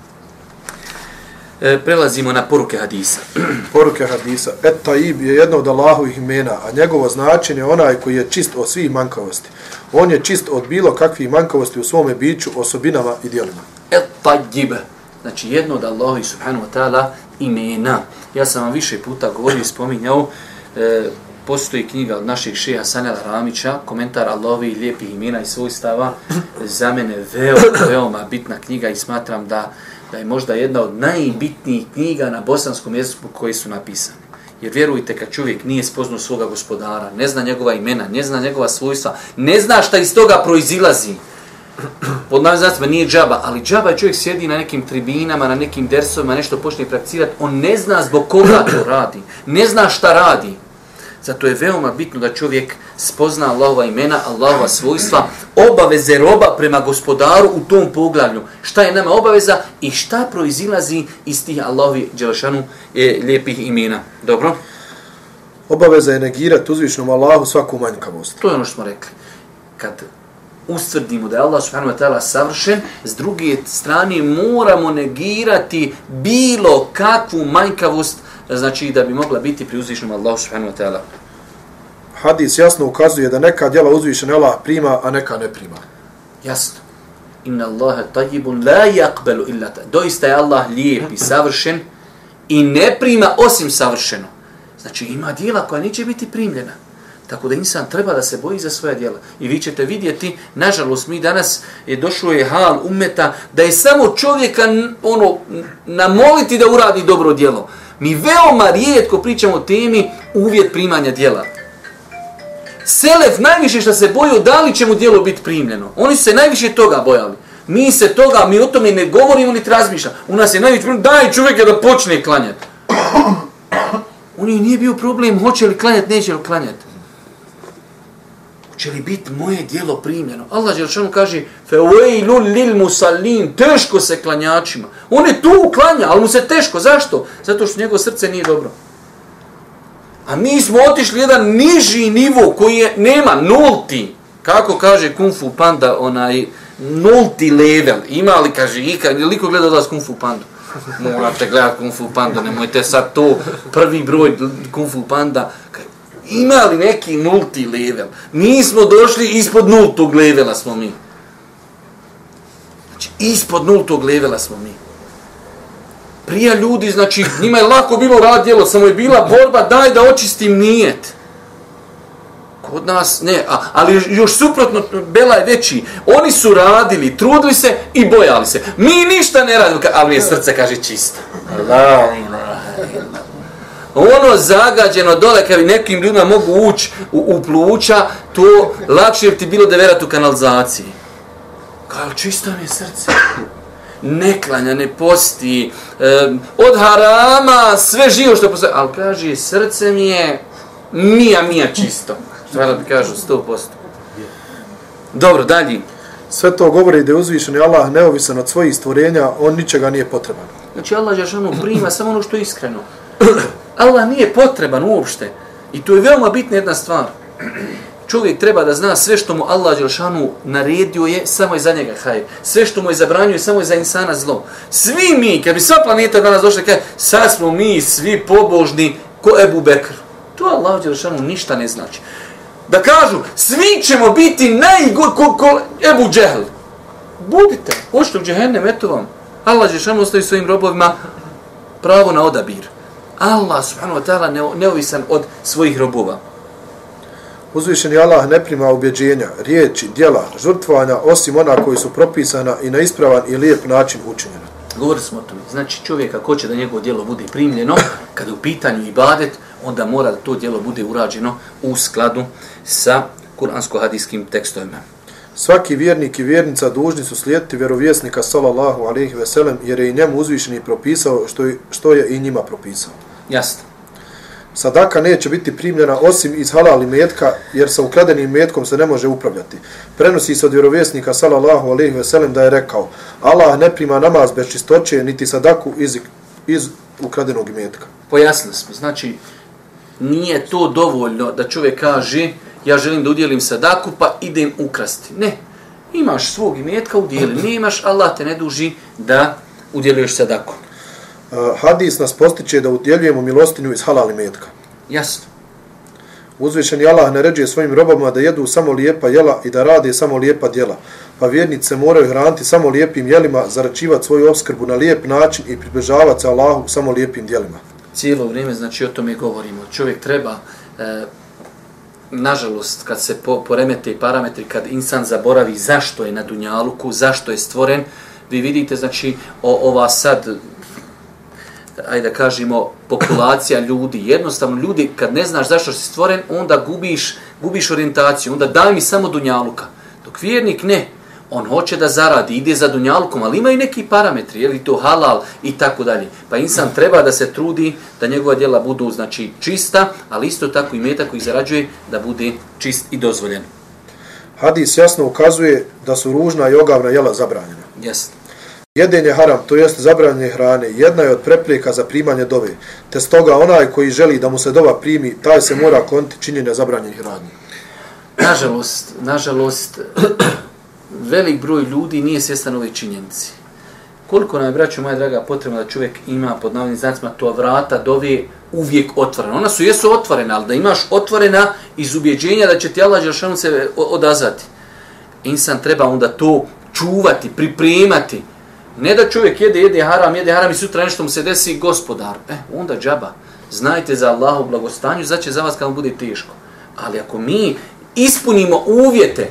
E, prelazimo na poruke hadisa. poruke hadisa. Et taib je jedno od Allahovih imena, a njegovo značenje je onaj koji je čist od svih manjkavosti. On je čist od bilo kakvih manjkavosti u svome biću, osobinama i dijelima. Et taib. Znači jedno od Allahovi subhanahu wa ta'ala imena. Ja sam vam više puta govorio i spominjao e, postoji knjiga od naših šeha Sanela Ramića, komentar Allahovi lijepih imena i svojstava, za mene veoma, veoma bitna knjiga i smatram da, da je možda jedna od najbitnijih knjiga na bosanskom jeziku koji su napisane. Jer vjerujte, kad čovjek nije spoznao svoga gospodara, ne zna njegova imena, ne zna njegova svojstva, ne zna šta iz toga proizilazi, pod novim nije džaba, ali džaba je čovjek sjedi na nekim tribinama, na nekim dersovima, nešto počne prakcirati, on ne zna zbog koga to radi, ne zna šta radi. Zato je veoma bitno da čovjek spozna Allahova imena, Allahova svojstva, obaveze roba prema gospodaru u tom poglavlju. Šta je nama obaveza i šta proizilazi iz tih Allahovi Đelešanu e, lijepih imena. Dobro? Obaveza je negirati uzvišnom Allahu svaku manjkavost. To je ono što smo rekli. Kad ustvrdimo da je Allah subhanahu wa ta'ala savršen, s druge strane moramo negirati bilo kakvu manjkavost znači da bi mogla biti pri uzvišnom Allahu subhanahu wa ta'ala. Hadis jasno ukazuje da neka djela uzvišen Allah prima, a neka ne prima. Jasno. Inna Allahe tajibun la yakbelu illa ta. Doista je Allah lijep i savršen i ne prima osim savršeno. Znači ima djela koja neće biti primljena. Tako da insan treba da se boji za svoje djela. I vi ćete vidjeti, nažalost, mi danas je došlo je hal umeta da je samo čovjeka ono, namoliti da uradi dobro djelo. Mi veoma rijetko pričamo o temi uvjet primanja djela. Selef najviše što se bojio da li će mu djelo biti primljeno. Oni se najviše toga bojali. Mi se toga, mi o tome ne govorimo ni razmišlja. U nas je najviše problem, daj čovjeka da počne klanjati. Oni nije bio problem hoće li klanjati, neće li klanjati će li biti moje dijelo primljeno? Allah Đelšanu kaže, fevejlu lil musallin, teško se klanjačima. On je tu klanja, ali mu se teško. Zašto? Zato što njegovo srce nije dobro. A mi smo otišli jedan niži nivo koji je, nema, nulti. Kako kaže Kung Fu Panda, onaj, nulti level. Ima li, kaže, ika, liko gleda od vas Kung Fu Pandu? Morate gledati Kung Fu Panda, nemojte sad to, prvi broj Kung Fu Panda. Ima li neki nulti level? Mi smo došli ispod nultog levela smo mi. Znači, ispod nultog levela smo mi. Prija ljudi, znači, njima je lako bilo radjelo, samo je bila borba, daj da očistim nijet. Kod nas, ne, a, ali još suprotno, Bela je veći. Oni su radili, trudili se i bojali se. Mi ništa ne radimo, ali mi je srce, kaže, čisto. Ono zagađeno dole, kad bi nekim ljudima mogu ući u, u pluća, to lakše bi ti bilo da verat u kanalizaciji. Kao, čisto mi je srce ne klanja, ne posti, e, od harama, sve živo što postoje, ali kaže, srce mi je mija, mija čisto. Da bi kažu, sto posto. Dobro, dalje. Sve to govori da je uzvišen Allah neovisan od svojih stvorenja, on ničega nije potreban. Znači Allah ono prima samo ono što je iskreno. Allah nije potreban uopšte. I to je veoma bitna jedna stvar čovjek treba da zna sve što mu Allah Đelšanu naredio je, samo je za njega hajr. Sve što mu je zabranio samo je za insana zlo. Svi mi, kad bi sva planeta danas došla, kaj, sad smo mi svi pobožni ko Ebu Bekr. To Allah Đelšanu ništa ne znači. Da kažu, svi ćemo biti najgod ko, ko Ebu Džehl. Budite, hoćete u džehennem, eto vam. Allah Đelšanu ostavi svojim robovima pravo na odabir. Allah subhanahu wa ta'ala neovisan od svojih robova. Uzvišeni Allah ne prima ubjeđenja, riječi, dijela, žrtvovanja, osim ona koji su propisana i na ispravan i lijep način učinjena. Govorili smo o tome. Znači čovjek ako hoće da njegovo dijelo bude primljeno, kada je u pitanju ibadet, onda mora da to dijelo bude urađeno u skladu sa kuransko-hadijskim tekstovima. Svaki vjernik i vjernica dužni su slijediti vjerovjesnika sallallahu alaihi veselem jer je i njemu uzvišeni propisao što je, što je i njima propisao. Jasno sadaka neće biti primljena osim iz halali metka, jer sa ukradenim metkom se ne može upravljati. Prenosi se od vjerovjesnika, salallahu alaihi veselim, da je rekao, Allah ne prima namaz bez čistoće, niti sadaku iz, iz ukradenog metka. Pojasnili smo, znači, nije to dovoljno da čovjek kaže, ja želim da udjelim sadaku, pa idem ukrasti. Ne, imaš svog imetka, udjeli, ne imaš, Allah te ne duži da udjeljuješ sadaku hadis nas postiče da udjeljujemo milostinju iz halali metka. Jasno. Uzvišeni Allah naređuje svojim robama da jedu samo lijepa jela i da rade samo lijepa djela. Pa vjernice moraju hraniti samo lijepim jelima, zaračivati svoju obskrbu na lijep način i približavati se Allahu samo lijepim djelima. Cijelo vrijeme, znači o tome govorimo. Čovjek treba, e, nažalost, kad se po, poremete parametri, kad insan zaboravi zašto je na Dunjaluku, zašto je stvoren, vi vidite, znači, o, ova sad ajde da kažemo, populacija ljudi. Jednostavno, ljudi, kad ne znaš zašto si stvoren, onda gubiš, gubiš orijentaciju. Onda daj mi samo dunjaluka. Dok vjernik ne, on hoće da zaradi, ide za dunjalukom, ali ima i neki parametri, je li to halal i tako dalje. Pa insan treba da se trudi da njegova djela budu znači čista, ali isto tako i meta koji zarađuje da bude čist i dozvoljen. Hadis jasno ukazuje da su ružna i ogavna jela zabranjena. Jeste. Jedenje haram, to jest zabranjanje hrane, jedna je od preprijeka za primanje dove, te stoga onaj koji želi da mu se dova primi, taj se mora kloniti činjenja zabranjenih hrane. Nažalost, nažalost, velik broj ljudi nije svjestan ove činjenici. Koliko nam je, braćo moja draga, potrebno da čovjek ima pod navodnim znacima to vrata dove uvijek otvorena. Ona su jesu otvorena, ali da imaš otvorena iz ubjeđenja da će ti Allah Žešanu se odazvati. Insan treba onda to čuvati, pripremati, Ne da čovjek jede, jede haram, jede haram i sutra nešto mu se desi gospodar. E, onda džaba. Znajte za Allahu blagostanju, znači za vas kad vam bude teško. Ali ako mi ispunimo uvjete,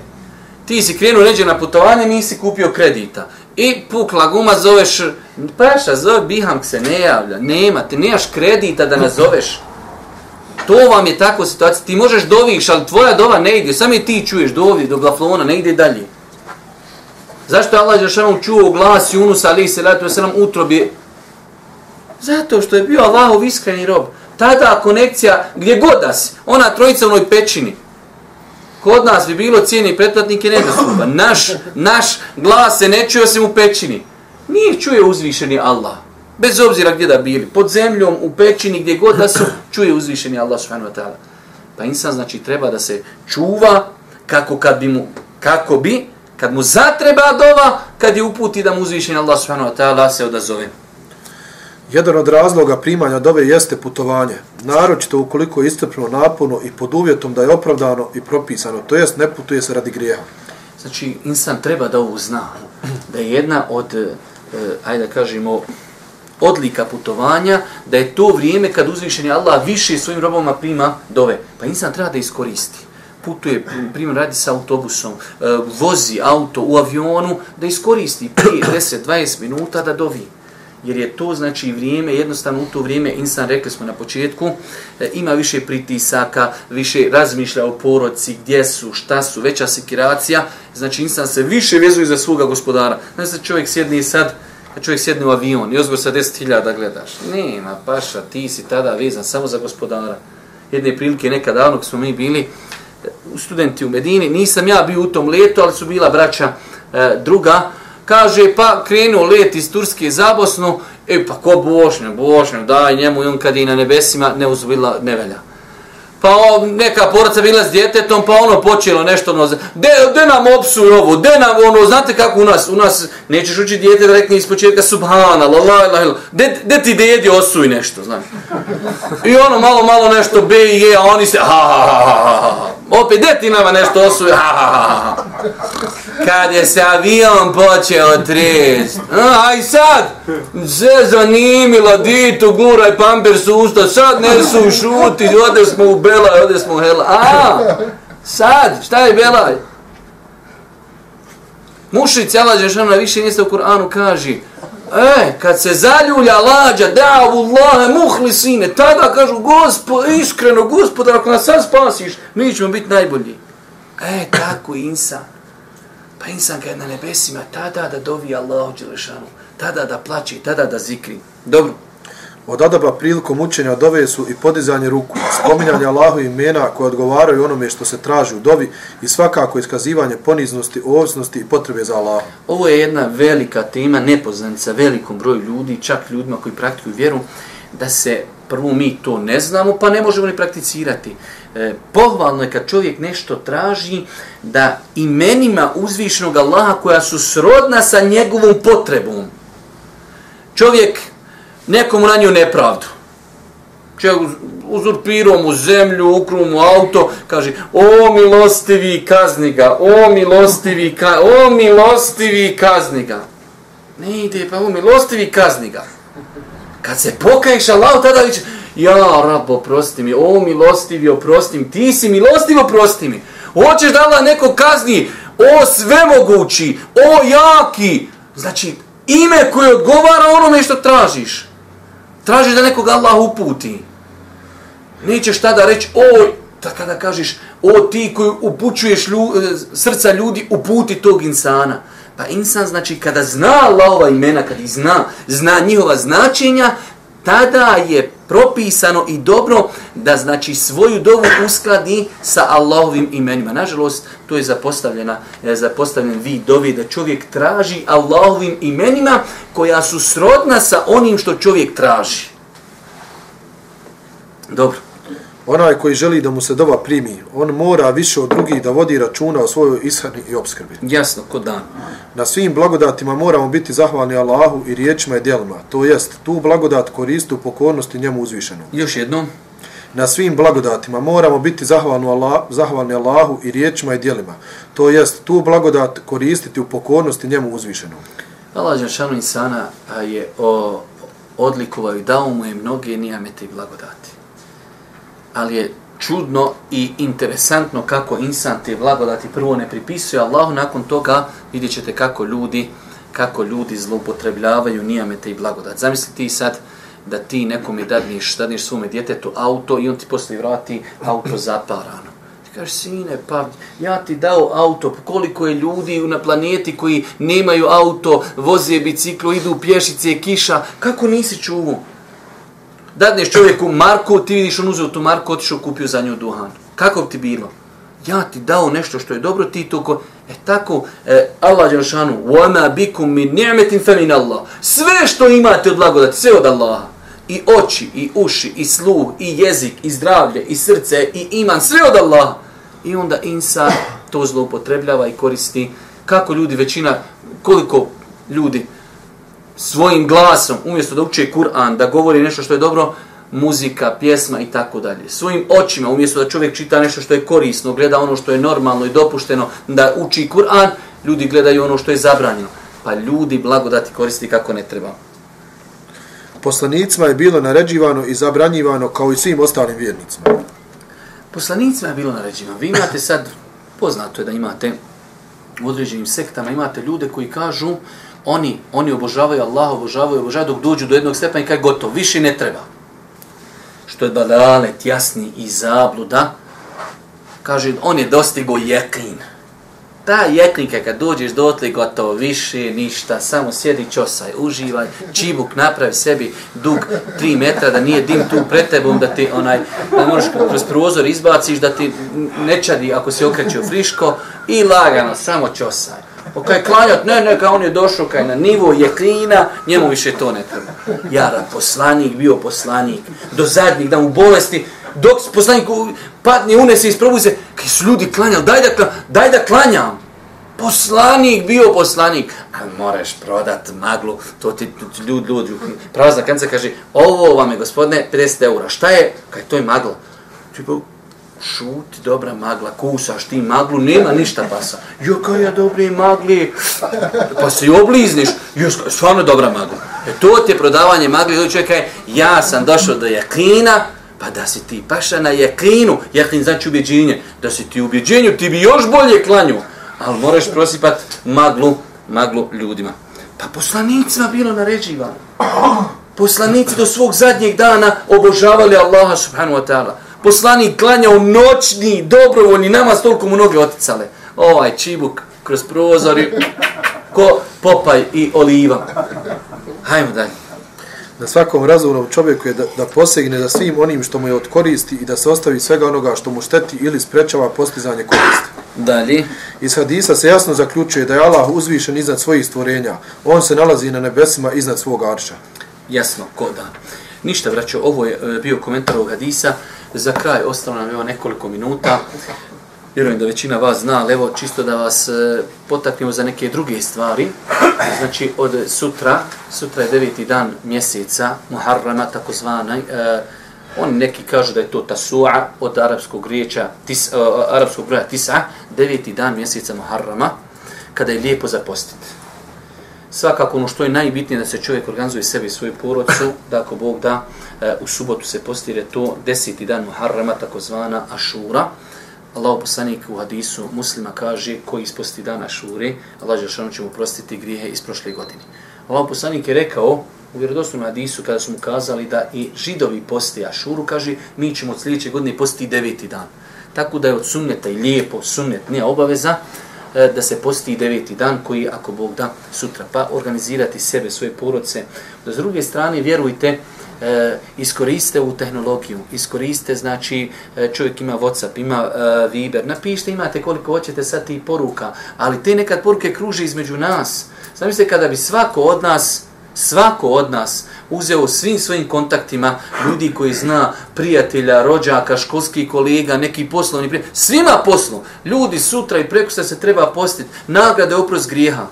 ti si krenuo neđe na putovanje, nisi kupio kredita. I pukla guma zoveš, paša, zove Biham se ne javlja. Nema, ti nemaš kredita da nazoveš. To vam je takva situacija. Ti možeš doviš, ali tvoja dova ne ide. Samo ti čuješ do ovdje, do glaflona, ne ide dalje. Zašto je Allah Đelšanom čuo glas Yunus alaih salatu wasalam utrobi? Zato što je bio Allahov iskreni rob. Tada konekcija, gdje god da si, ona trojica u onoj pećini. Kod nas bi bilo cijeni pretplatnike nedostupa. Naš, naš glas se ne čuje osim u pećini. Nije čuje uzvišeni Allah. Bez obzira gdje da bili. Pod zemljom, u pećini, gdje god da su, čuje uzvišeni Allah subhanahu wa ta'ala. Pa insan znači treba da se čuva kako kad bi mu, kako bi, kad mu zatreba dova, kad je uputi da mu uzvišeni Allah subhanahu wa ta'ala se odazove. Jedan od razloga primanja dove jeste putovanje, naročito ukoliko je istrpno napuno i pod uvjetom da je opravdano i propisano, to jest ne putuje se radi grijeha. Znači, insan treba da ovo zna, da je jedna od, eh, ajde da kažemo, odlika putovanja, da je to vrijeme kad uzvišeni Allah više svojim robovima prima dove. Pa insan treba da iskoristi. Putuje, primjer, radi sa autobusom, e, vozi auto u avionu, da iskoristi 5, 10, 20 minuta da dovi jer je to znači vrijeme, jednostavno u to vrijeme insan, rekli smo na početku, e, ima više pritisaka, više razmišlja o poroci, gdje su, šta su, veća sekiracija, znači insan se više vezuje za svoga gospodara. Znači čovjek sjedni sad, čovjek sjedni u avion i ozgo sa 10.000 gledaš. Nema, paša, ti si tada vezan samo za gospodara. Jedne prilike nekad davno smo mi bili e, studenti u Medini, nisam ja bio u tom letu, ali su bila braća e, druga, kaže pa krenuo let iz Turske za Bosnu, e pa ko Bošnja, Bošnja, daj njemu i on kad je na nebesima, ne uzbila nevelja. Pa o, neka poraca bila s djetetom, pa ono počelo nešto ono, de, de nam opsu ovo, de nam ono, znate kako u nas, u nas, nećeš ući djete da rekne iz početka subhana, la la la la, de, de ti dedi osuj nešto, znaš. I ono malo, malo nešto B i E, a oni se, ha ha ha ha ha ha opet gdje ti nama nešto osuje? ha ha ha ha kad je se avion počeo trest. A, i sad, se zanimilo, di tu guraj pamper su usta, sad ne su šuti, ode smo u Belaj, ode smo u Hela. A, sad, šta je Belaj? Mušić, Allah Žešana, više mjesta u Kur'anu kaže, E, kad se zaljulja lađa, davu Allahe, muhlisine, tada kažu, gospo, iskreno, gospod, ako nas sad spasiš, mi ćemo biti najbolji. E, tako insan. Pa insan kad je na nebesima tada da dovi Allahu Đelešanu, tada da plaće, tada da zikri. Dobro. Od adaba prilikom učenja dove su i podizanje ruku, spominjanje Allahu imena koje odgovaraju onome što se traži u dovi i svakako iskazivanje poniznosti, ovisnosti i potrebe za Allahu. Ovo je jedna velika tema, nepoznanica velikom broju ljudi, čak ljudima koji praktikuju vjeru, da se prvo mi to ne znamo, pa ne možemo ni prakticirati. E, pohvalno je kad čovjek nešto traži da imenima uzvišnog Allaha koja su srodna sa njegovom potrebom. Čovjek nekom nanio nepravdu. Čovjek uzurpirao mu zemlju, ukruo mu auto, kaže, o milostivi kazni ga, o milostivi, ka, o milostivi kazni ga. Ne ide, pa o milostivi kazni ga. Kad se pokaješ Allah, tada viće, ja, rab, oprosti mi, o milostivi, oprosti mi, ti si milostiv, oprosti mi. Hoćeš da Allah neko kazni, o svemogući, o jaki. Znači, ime koje odgovara onome što tražiš. Tražiš da nekog Allah uputi. Nećeš tada reći, oj, da kada kažeš, o ti koji upućuješ lju, e, srca ljudi, uputi tog insana. Pa insan znači kada zna Allahova imena, kad ih zna, zna njihova značenja, tada je propisano i dobro da znači svoju dovu uskladi sa Allahovim imenima. Nažalost, to je zapostavljena, je zapostavljen vid dovi da čovjek traži Allahovim imenima koja su srodna sa onim što čovjek traži. Dobro. Onaj koji želi da mu se dova primi, on mora više od drugih da vodi računa o svojoj ishrani i obskrbi. Jasno, kod dan. Na svim blagodatima moramo biti zahvalni Allahu i riječima i djelima. To jest, tu blagodat koristi u pokornosti njemu uzvišenom. Još jednom. Na svim blagodatima moramo biti zahvalni, Allah, zahvalni Allahu i riječima i djelima. To jest, tu blagodat koristiti u pokornosti njemu uzvišenom. Allah Žešanu Insana je o, odlikovao i dao mu je mnoge nijamete i blagodati ali je čudno i interesantno kako insan te blagodati prvo ne pripisuje Allahu, nakon toga vidjet ćete kako ljudi kako ljudi zloupotrebljavaju nijamete i blagodat. Zamisli ti sad da ti nekom je dadniš, dadniš svome djetetu auto i on ti poslije vrati auto zaparano. Ti kažeš, sine, pa ja ti dao auto, pa koliko je ljudi na planeti koji nemaju auto, voze biciklo, idu pješice, kiša, kako nisi čuvo? dadneš čovjeku marku, ti vidiš on uzeo tu marku, otišao kupio za nju duhan. Kako bi ti bilo? ja ti dao nešto što je dobro, ti to ko... E tako, e, Allah Đelšanu, وَمَا بِكُمْ مِنْ نِعْمَةٍ فَمِنَ اللَّهِ Sve što imate od blagodati, sve od Allaha. I oči, i uši, i sluh, i jezik, i zdravlje, i srce, i iman, sve od Allaha. I onda insa to zloupotrebljava i koristi. Kako ljudi, većina, koliko ljudi svojim glasom, umjesto da uče Kur'an, da govori nešto što je dobro, muzika, pjesma i tako dalje. Svojim očima, umjesto da čovjek čita nešto što je korisno, gleda ono što je normalno i dopušteno da uči Kur'an, ljudi gledaju ono što je zabranjeno. Pa ljudi blagodati koristi kako ne treba. Poslanicima je bilo naređivano i zabranjivano kao i svim ostalim vjernicima. Poslanicima je bilo naređivano. Vi imate sad, poznato je da imate u određenim sektama, imate ljude koji kažu oni, oni obožavaju Allah, obožavaju, obožavaju dok dođu do jednog stepena i kaj gotovo, više ne treba što je badalet jasni i zabluda, kaže, on je dostigo jeklin. Ta jeklinka kad dođeš do gotovo više, ništa, samo sjedi čosaj, uživaj, čibuk napravi sebi dug 3 metra, da nije dim tu pred tebom, da ti onaj, da možeš kroz prozor izbaciš, da ti ne čadi ako se okreće u friško i lagano, samo čosaj. Pa kaj klanjat, ne, ne, kaj on je došao kaj na nivo jeklina, njemu više to ne treba. Jara, poslanik, bio poslanik, do zadnjih dan u bolesti, dok poslanik padne, unese, isprobuj se, kaj su ljudi klanjali, daj da, daj da klanjam. Poslanik, bio poslanik, a moraš prodat maglu, to ti, ti ljudi, ljudi, prazna kanca kaže, ovo vam je gospodine 50 eura, šta je? Kaj to je magla? Tipo, šuti, dobra magla, kusaš ti maglu, nema ništa pasa. Jo, kao ja dobri magli, pa se i oblizniš, jo, stvarno dobra magla. E to ti je prodavanje magli, doj čekaj, ja sam došao do jakina, pa da si ti paša na jakinu, jakin znači ubjeđenje, da si ti ubjeđenju, ti bi još bolje klanju, ali moraš prosipat maglu, maglu ljudima. Pa poslanicima bilo naređivano. Poslanici do svog zadnjeg dana obožavali Allaha subhanahu wa ta'ala poslanik klanjao noćni, dobrovoljni namaz, toliko mu noge oticale. Ovaj čibuk kroz prozor i ko popaj i oliva. Hajmo dalje. Na svakom razumnom čovjeku je da, da posegne za svim onim što mu je od koristi i da se ostavi svega onoga što mu šteti ili sprečava postizanje koristi. Dalje. Iz hadisa se jasno zaključuje da je Allah uzvišen iznad svojih stvorenja. On se nalazi na nebesima iznad svog arša. Jasno, ko da. Ništa, vraću, ovo je e, bio komentar ovog hadisa. Za kraj ostalo nam evo nekoliko minuta. Vjerujem da većina vas zna, ali evo čisto da vas e, potaknemo za neke druge stvari. Znači od sutra, sutra je deveti dan mjeseca, Muharrama takozvana, e, oni neki kažu da je to Tasua od arapskog riječa, tis, uh, arapskog broja Tisa, deveti dan mjeseca Muharrama, kada je lijepo zapostiti svakako ono što je najbitnije da se čovjek organizuje sebi i svoju porodcu, da ako Bog da, E, u subotu se postire to deseti dan Muharrama, takozvana Ašura. Allah poslanik u hadisu muslima kaže koji isposti dan Ašure, Allah Žešanu će mu prostiti grijehe iz prošle godine. Allah poslanik je rekao u vjerodostom hadisu kada su mu kazali da i židovi posti Ašuru, kaže mi ćemo od sljedeće godine postiti deveti dan. Tako da je od sunneta i lijepo, sunnet nije obaveza, e, da se posti deveti dan koji, ako Bog da, sutra. Pa organizirati sebe, svoje porodce. Da s druge strane, vjerujte, e, iskoriste u tehnologiju, iskoriste, znači e, čovjek ima Whatsapp, ima e, Viber, napišite, imate koliko hoćete sad ti poruka, ali te nekad poruke kruže između nas. Zamislite kada bi svako od nas, svako od nas uzeo svim svojim kontaktima ljudi koji zna prijatelja, rođaka, školskih kolega, neki poslovni prijatelj, svima poslu, ljudi sutra i preko se treba postiti, nagrade oprost grijeha.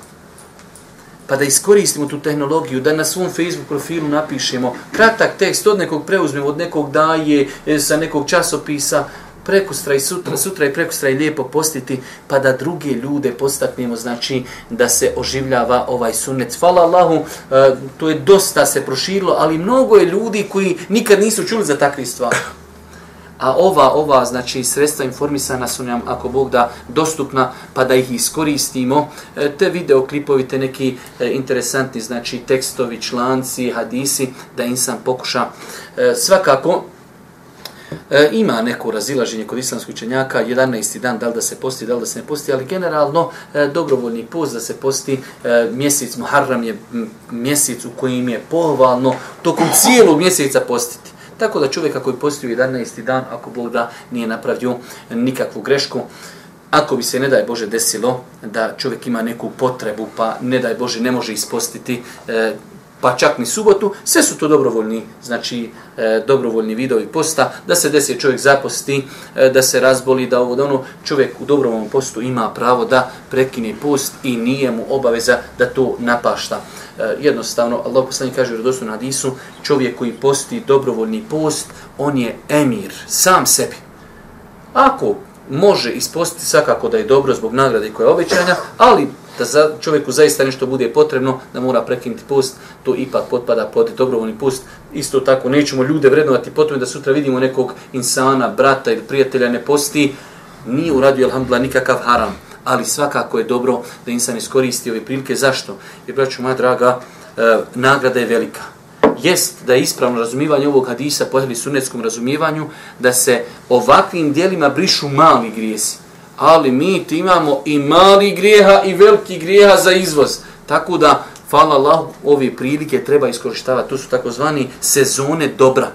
Pa da iskoristimo tu tehnologiju, da na svom Facebook profilu napišemo kratak tekst od nekog preuzmemo, od nekog daje, e, sa nekog časopisa, prekustra i sutra, sutra i prekustra i lijepo postiti, pa da druge ljude postaknemo, znači da se oživljava ovaj sunnet. Hvala Allahu, e, to je dosta se proširilo, ali mnogo je ljudi koji nikad nisu čuli za takve stvari. A ova, ova, znači, sredstva informisana su nam, ako Bog da, dostupna, pa da ih iskoristimo. E, te videoklipovi, te neki e, interesantni, znači, tekstovi, članci, hadisi, da insan pokuša. E, svakako, E, ima neko razilaženje kod islamskih učenjaka, 11. dan, da li da se posti, da li da se ne posti, ali generalno e, dobrovoljni post da se posti e, mjesec Muharram je mjesec u kojim je pohvalno tokom cijelog mjeseca postiti. Tako da čovjek ako je postio 11. dan, ako Bog da nije napravio nikakvu grešku, ako bi se, ne daj Bože, desilo da čovjek ima neku potrebu, pa ne daj Bože, ne može ispostiti e, pa čak ni subotu, sve su to dobrovoljni, znači e, dobrovoljni vidovi posta, da se desi čovjek zaposti, e, da se razboli, da ovo da ono, čovjek u dobrovoljnom postu ima pravo da prekine post i nije mu obaveza da to napašta. E, jednostavno, Allah poslani kaže u rodostu na Hadisu, čovjek koji posti dobrovoljni post, on je emir, sam sebi. Ako može ispostiti svakako da je dobro zbog nagrade koja je obećanja, ali da za čovjeku zaista nešto bude potrebno, da mora prekinuti post, to ipak potpada pod dobrovoljni post. Isto tako, nećemo ljude vrednovati potom da sutra vidimo nekog insana, brata ili prijatelja ne posti, nije uradio, alhamdulillah, nikakav haram. Ali svakako je dobro da insan iskoristi ove prilike. Zašto? Jer, braću moja draga, e, nagrada je velika. Jest da je ispravno razumivanje ovog hadisa po sunetskom razumijevanju, da se ovakvim dijelima brišu mali grijesi ali mi ti imamo i mali grijeha i veliki grijeha za izvoz. Tako da, hvala Allah, ove prilike treba iskoristavati. To su takozvani sezone dobra.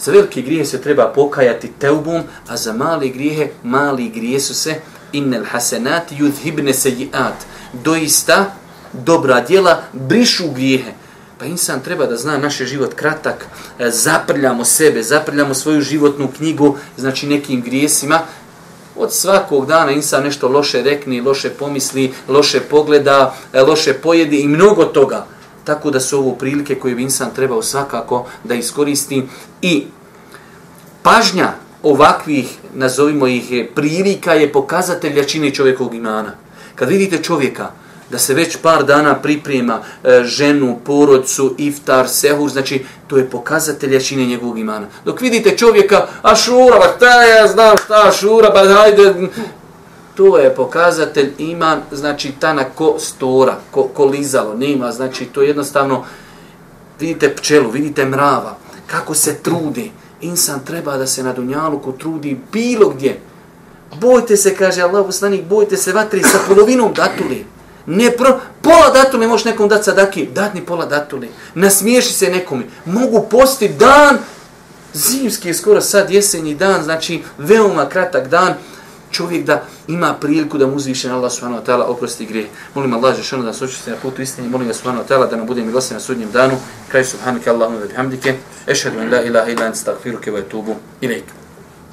Za velike grijehe se treba pokajati teubom, a za mali grijehe, mali grije su se innel hasenat yudhibne sejiat. Doista, dobra djela brišu grijehe. Pa insan treba da zna naš život kratak, e, zaprljamo sebe, zaprljamo svoju životnu knjigu, znači nekim grijesima, od svakog dana insan nešto loše rekni, loše pomisli, loše pogleda, e, loše pojedi i mnogo toga. Tako da su ovo prilike koje bi insan trebao svakako da iskoristi. I pažnja ovakvih, nazovimo ih, e, prilika je pokazatelj jačine čovjekovog imana. Kad vidite čovjeka, da se već par dana priprema e, ženu, porodcu, iftar, sehur, znači to je pokazatelj jačine njegovog imana. Dok vidite čovjeka, a šura, ba šta ja znam šta šura, ba hajde, to je pokazatelj iman, znači ta na ko stora, ko, ko lizalo, nema, znači to je jednostavno, vidite pčelu, vidite mrava, kako se trudi, insan treba da se na dunjaluku trudi bilo gdje. Bojte se, kaže Allah, poslanik, bojte se vatri sa polovinom datuli. Ne pro, pola datule možeš nekom dati sadaki, dat ni pola datule. Nasmiješi se nekome. Mogu posti dan, zimski je skoro sad jesenji dan, znači veoma kratak dan, čovjek da ima priliku da mu uzviše na Allah subhanahu wa ta'ala oprosti grije. Molim Allah že šano da se očiste na putu istini, molim ga subhanahu wa ta'ala da nam bude milosti na sudnjem danu. Kraj subhanaka Allahumma wa bihamdike, ešhedu en la ilaha ila anta astaghfiruke wa etubu ilaik.